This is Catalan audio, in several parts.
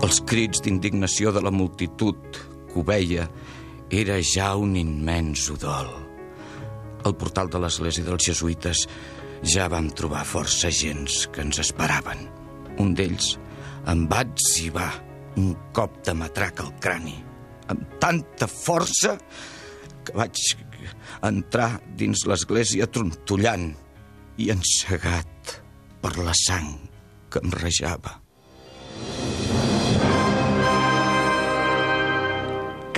Els crits d'indignació de la multitud que ho veia era ja un immens udol. Al portal de l'església dels jesuïtes ja vam trobar força gens que ens esperaven. Un d'ells em va etzibar un cop de matraca al crani, amb tanta força que vaig entrar dins l'església trontollant i encegat per la sang que em rejava.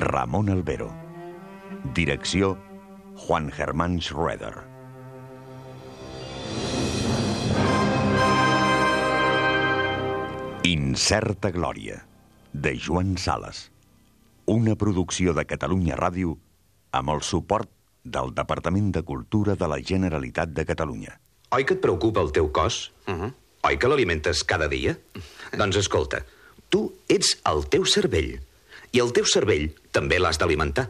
Ramon Albero. Direcció Juan Germán Schroeder. Incerta Glòria, de Joan Sales. Una producció de Catalunya Ràdio amb el suport del Departament de Cultura de la Generalitat de Catalunya. Oi que et preocupa el teu cos? Uh -huh. Oi que l'alimentes cada dia? doncs escolta, tu ets el teu cervell. I el teu cervell també l'has d'alimentar.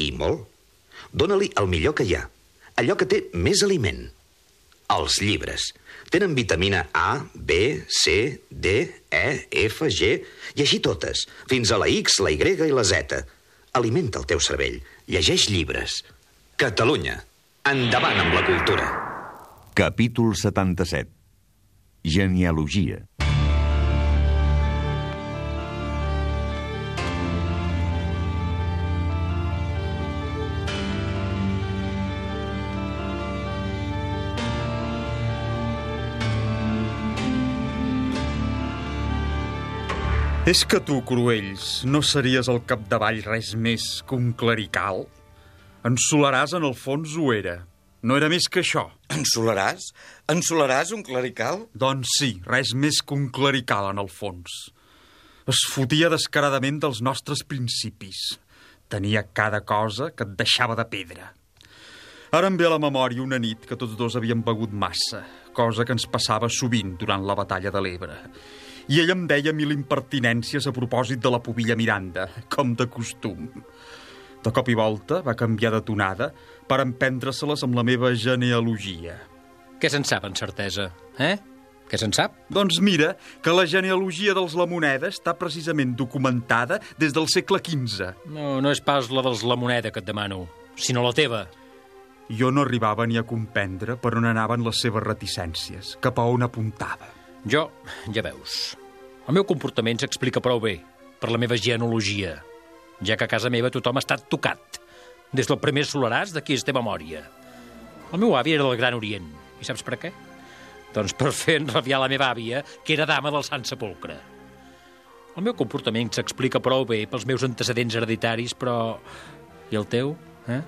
I molt. Dóna-li el millor que hi ha. Allò que té més aliment. Els llibres. Tenen vitamina A, B, C, D, E, F, G, i així totes, fins a la X, la Y i la Z. Alimenta el teu cervell. Llegeix llibres. Catalunya. Endavant amb la cultura. Capítol 77. Genealogia. És que tu, Cruells, no series al capdavall res més que un clerical? En Solaràs, en el fons, ho era. No era més que això. Ensolaràs? Ensolaràs un clerical? Doncs sí, res més que un clerical, en el fons. Es fotia descaradament dels nostres principis. Tenia cada cosa que et deixava de pedra. Ara em ve a la memòria una nit que tots dos havíem begut massa, cosa que ens passava sovint durant la batalla de l'Ebre. I ell em deia mil impertinències a propòsit de la pubilla Miranda, com de costum. De cop i volta va canviar de tonada per emprendre-se-les amb la meva genealogia. Què se'n sap, en certesa? Eh? Què se'n sap? Doncs mira que la genealogia dels Lamoneda està precisament documentada des del segle XV. No, no és pas la dels La Moneda que et demano, sinó la teva. Jo no arribava ni a comprendre per on anaven les seves reticències, cap a on apuntava. Jo, ja veus, el meu comportament s'explica prou bé per la meva genealogia, ja que a casa meva tothom ha estat tocat, des del primer solaràs de qui es té memòria. El meu avi era del Gran Orient, i saps per què? Doncs per fer enrabiar la meva àvia, que era dama del Sant Sepulcre. El meu comportament s'explica prou bé pels meus antecedents hereditaris, però... I el teu, eh?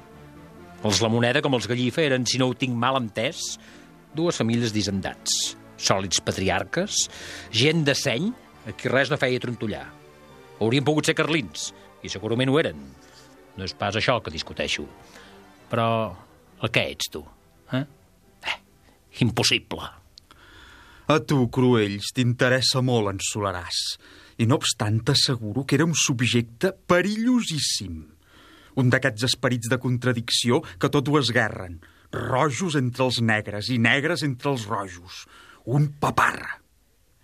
Els La Moneda, com els Gallifa, eren, si no ho tinc mal entès, dues famílies d'hisendats, sòlids patriarques, gent de seny, a qui res no feia trontollar. Haurien pogut ser carlins, i segurament ho eren. No és pas això que discuteixo. Però el què ets, tu? Eh? eh impossible. A tu, Cruells, t'interessa molt en Solaràs. I no obstant, t'asseguro que era un subjecte perillosíssim. Un d'aquests esperits de contradicció que tot ho esguerren. Rojos entre els negres i negres entre els rojos. Un paparra.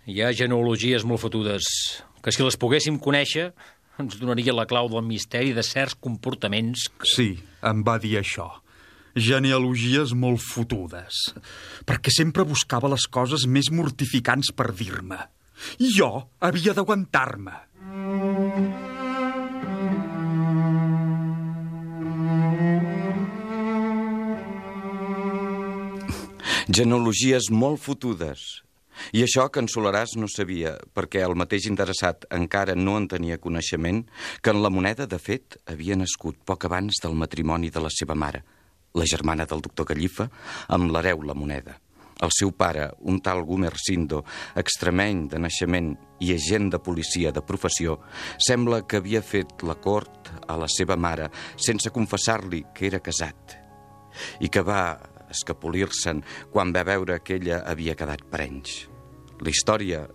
Hi ha genealogies molt fotudes, que si les poguéssim conèixer ens donaria la clau del misteri de certs comportaments que... Sí, em va dir això. Genealogies molt fotudes. Perquè sempre buscava les coses més mortificants per dir-me. I jo havia d'aguantar-me. Genealogies molt fotudes. I això que en Solaràs no sabia, perquè el mateix interessat encara no en tenia coneixement, que en la moneda, de fet, havia nascut poc abans del matrimoni de la seva mare, la germana del doctor Gallifa, amb l'hereu la moneda. El seu pare, un tal Gumersindo, extremeny de naixement i agent de policia de professió, sembla que havia fet la cort a la seva mare sense confessar-li que era casat i que va escapolir-se'n quan va veure que ella havia quedat anys. La història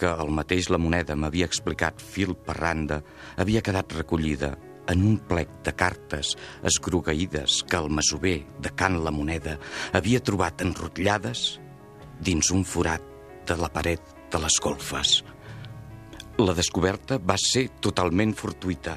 que el mateix la moneda m'havia explicat fil per randa havia quedat recollida en un plec de cartes esgrogueïdes que el masover de Can la Moneda havia trobat enrotllades dins un forat de la paret de les golfes. La descoberta va ser totalment fortuita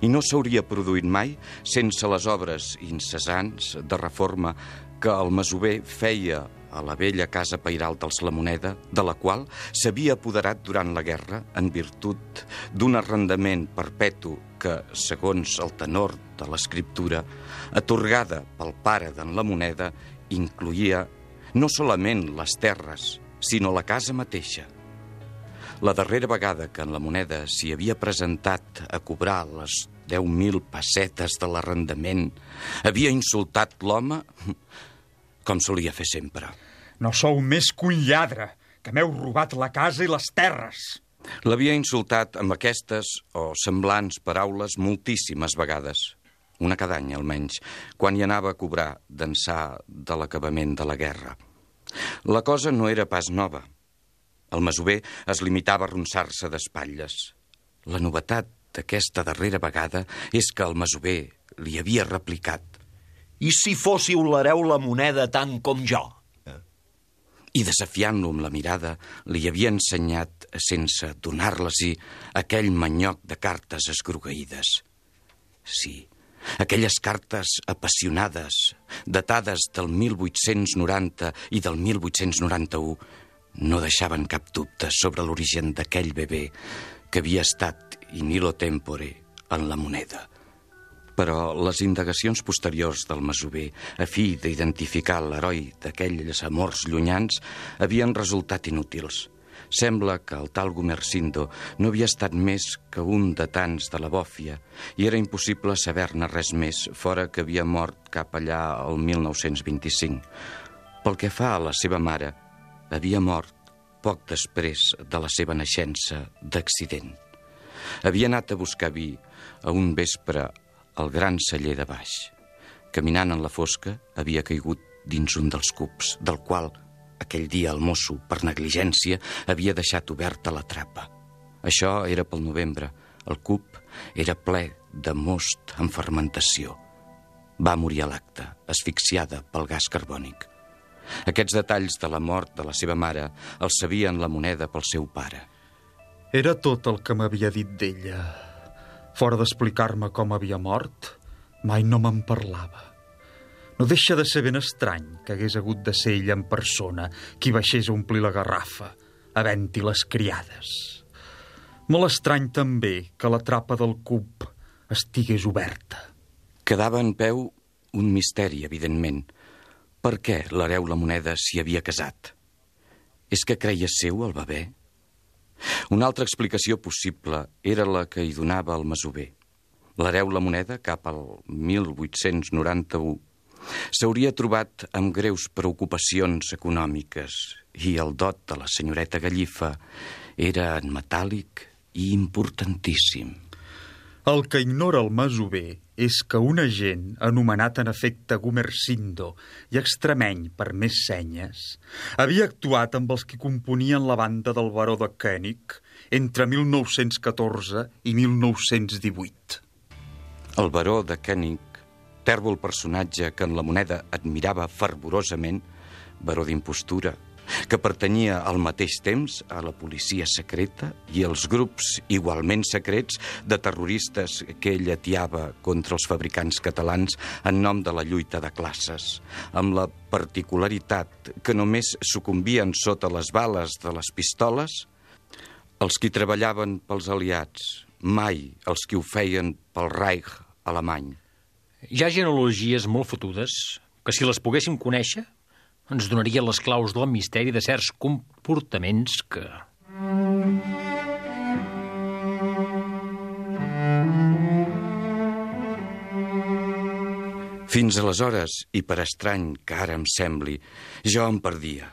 i no s'hauria produït mai sense les obres incessants de reforma que el masover feia a la vella casa pairal dels La Moneda, de la qual s'havia apoderat durant la guerra en virtut d'un arrendament perpetu que, segons el tenor de l'escriptura, atorgada pel pare d'en La Moneda, incluïa no solament les terres, sinó la casa mateixa. La darrera vegada que en la moneda s'hi havia presentat a cobrar les 10.000 pessetes de l'arrendament, havia insultat l'home com solia fer sempre. No sou més que un lladre, que m'heu robat la casa i les terres. L'havia insultat amb aquestes o semblants paraules moltíssimes vegades, una cada any almenys, quan hi anava a cobrar d'ençà de l'acabament de la guerra. La cosa no era pas nova. El masover es limitava a ronçar-se d'espatlles. La novetat d'aquesta darrera vegada és que el masover li havia replicat i si fóssiu l'hereu la moneda tant com jo? I desafiant-lo amb la mirada, li havia ensenyat, sense donar-les-hi, aquell manyoc de cartes esgrogueïdes. Sí, aquelles cartes apassionades, datades del 1890 i del 1891, no deixaven cap dubte sobre l'origen d'aquell bebè que havia estat in illo tempore en la moneda. Però les indagacions posteriors del masover, a fi d'identificar l'heroi d'aquells amors llunyans, havien resultat inútils. Sembla que el tal Gumersindo no havia estat més que un de tants de la bòfia i era impossible saber-ne res més, fora que havia mort cap allà el 1925. Pel que fa a la seva mare, havia mort poc després de la seva naixença d'accident. Havia anat a buscar vi a un vespre al gran celler de baix. Caminant en la fosca, havia caigut dins un dels cubs, del qual aquell dia el mosso, per negligència, havia deixat oberta la trapa. Això era pel novembre. El cub era ple de most en fermentació. Va morir a l'acte, asfixiada pel gas carbònic. Aquests detalls de la mort de la seva mare els sabien la moneda pel seu pare. Era tot el que m'havia dit d'ella. Fora d'explicar-me com havia mort, mai no me'n parlava. No deixa de ser ben estrany que hagués hagut de ser ella en persona qui baixés a omplir la garrafa, havent-hi les criades. Molt estrany també que la trapa del cub estigués oberta. Quedava en peu un misteri, evidentment. Per què l'hereu la moneda s'hi havia casat? És que creia seu el bebè? Una altra explicació possible era la que hi donava el masover. L'hereu la moneda, cap al 1891, s'hauria trobat amb greus preocupacions econòmiques i el dot de la senyoreta Gallifa era en metàl·lic i importantíssim. El que ignora el masover és que un agent, anomenat en efecte Gumersindo i extremeny per més senyes, havia actuat amb els que componien la banda del baró de Koenig entre 1914 i 1918. El baró de Koenig, tèrbol personatge que en la moneda admirava fervorosament, baró d'impostura, que pertanyia al mateix temps a la policia secreta i als grups igualment secrets de terroristes que ell atiava contra els fabricants catalans en nom de la lluita de classes, amb la particularitat que només sucumbien sota les bales de les pistoles els qui treballaven pels aliats, mai els qui ho feien pel Reich alemany. Hi ha genealogies molt fotudes que si les poguéssim conèixer ens donaria les claus del misteri de certs comportaments que... Fins aleshores, i per estrany que ara em sembli, jo em perdia.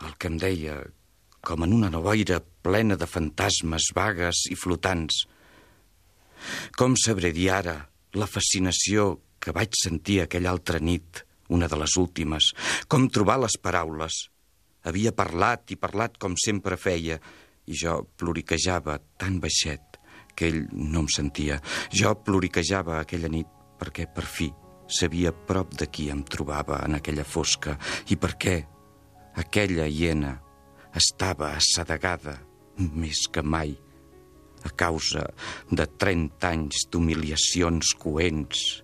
El que em deia, com en una noboira plena de fantasmes vagues i flotants. Com sabré dir ara la fascinació que vaig sentir aquella altra nit, una de les últimes, com trobar les paraules. Havia parlat i parlat com sempre feia, i jo ploriquejava tan baixet que ell no em sentia. Jo ploriquejava aquella nit perquè per fi sabia prop de qui em trobava en aquella fosca i per què aquella hiena estava assedegada més que mai a causa de 30 anys d'humiliacions coents,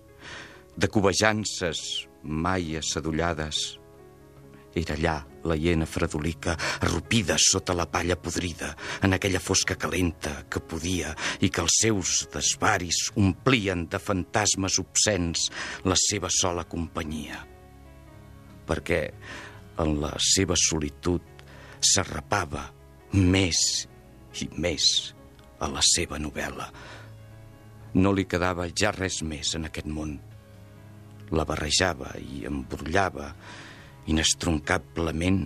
de cobejances mai assadollades. Era allà la hiena fredolica, arrupida sota la palla podrida, en aquella fosca calenta que podia i que els seus desvaris omplien de fantasmes obscens la seva sola companyia. Perquè en la seva solitud s'arrapava més i més a la seva novel·la. No li quedava ja res més en aquest món. La barrejava i embrullava inestroncablement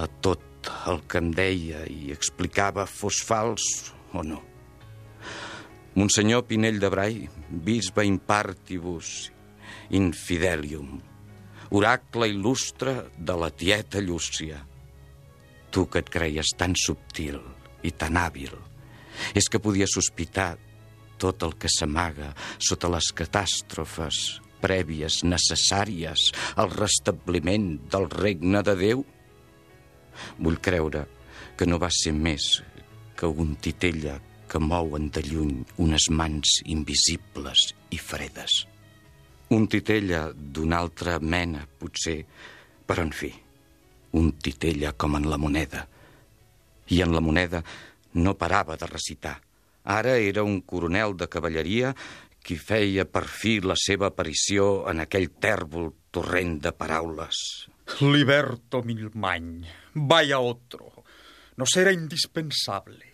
a tot el que em deia i explicava fos fals o no. Monsenyor Pinell de Brai, bisbe in partibus infidelium, oracle il·lustre de la tieta Llúcia. Tu que et creies tan subtil i tan hàbil, és que podia sospitar tot el que s'amaga sota les catàstrofes prèvies necessàries al restabliment del regne de Déu? Vull creure que no va ser més que un titella que mouen de lluny unes mans invisibles i fredes. Un titella d'una altra mena, potser, però en fi, un titella com en la moneda. I en la moneda no parava de recitar. Ara era un coronel de cavalleria qui feia per la seva aparició en aquell tèrbol torrent de paraules. Liberto Milmañ, vaya otro. Nos era indispensable.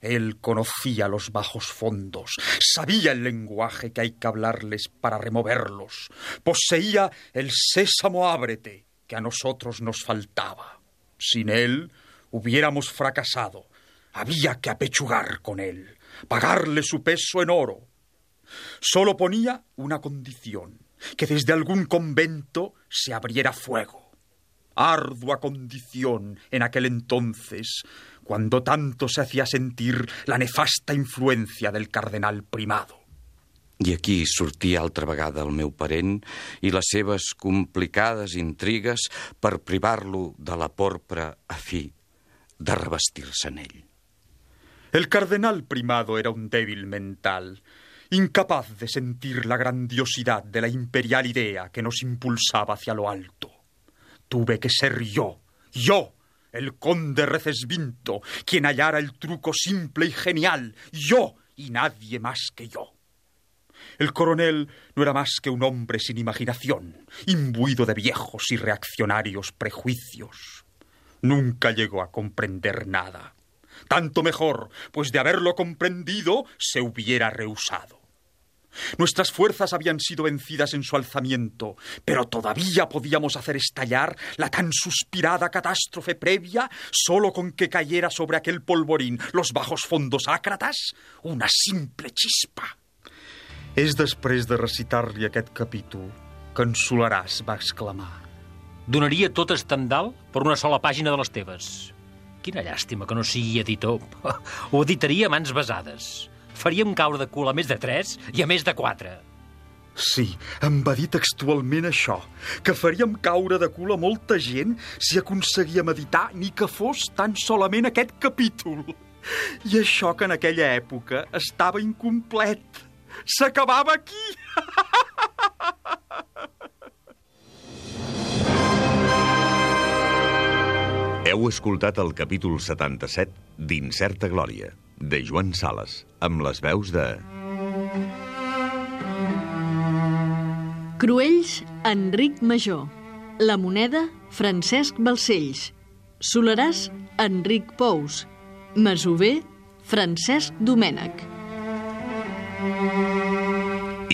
Él conocía los bajos fondos, sabía el lenguaje que hay que hablarles para removerlos, poseía el sésamo ábrete que a nosotros nos faltaba. Sin él hubiéramos fracasado. Había que apechugar con él, pagarle su peso en oro. Solo ponía una condición, que desde algún convento se abriera fuego. Ardua condición en aquel entonces, cuando tanto se hacía sentir la nefasta influencia del cardenal primado. I aquí sortia altra vegada el meu parent i les seves complicades intrigues per privar-lo de la porpra a fi de revestir-se en ell. El cardenal primado era un débil mental, incapaz de sentir la grandiosidad de la imperial idea que nos impulsaba hacia lo alto. Tuve que ser yo, yo, el conde Recesvinto, quien hallara el truco simple y genial, yo y nadie más que yo. El coronel no era más que un hombre sin imaginación, imbuido de viejos y reaccionarios prejuicios. Nunca llegó a comprender nada. Tanto mejor, pues de haberlo comprendido se hubiera rehusado. Nuestras fuerzas habían sido vencidas en su alzamiento, pero todavía podíamos hacer estallar la tan suspirada catástrofe previa solo con que cayera sobre aquel polvorín los bajos fondos ácratas una simple chispa. És després de recitar-li aquest capítol que en Solaràs va exclamar. Donaria tot Estendal per una sola pàgina de les teves. Quina llàstima que no sigui editor. Ho editaria a mans besades. Faríem caure de cul a més de tres i a més de quatre. Sí, em va dir textualment això, que faríem caure de cul a molta gent si aconseguíem editar ni que fos tan solament aquest capítol. I això que en aquella època estava incomplet. S'acabava aquí! Heu escoltat el capítol 77 d'Incerta Glòria, de Joan Sales, amb les veus de... Cruells, Enric Major. La Moneda, Francesc Balcells. Solaràs, Enric Pous. Masover, Francesc Domènech.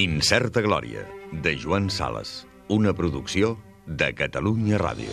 Incerta Glòria, de Joan Sales. Una producció de Catalunya Ràdio.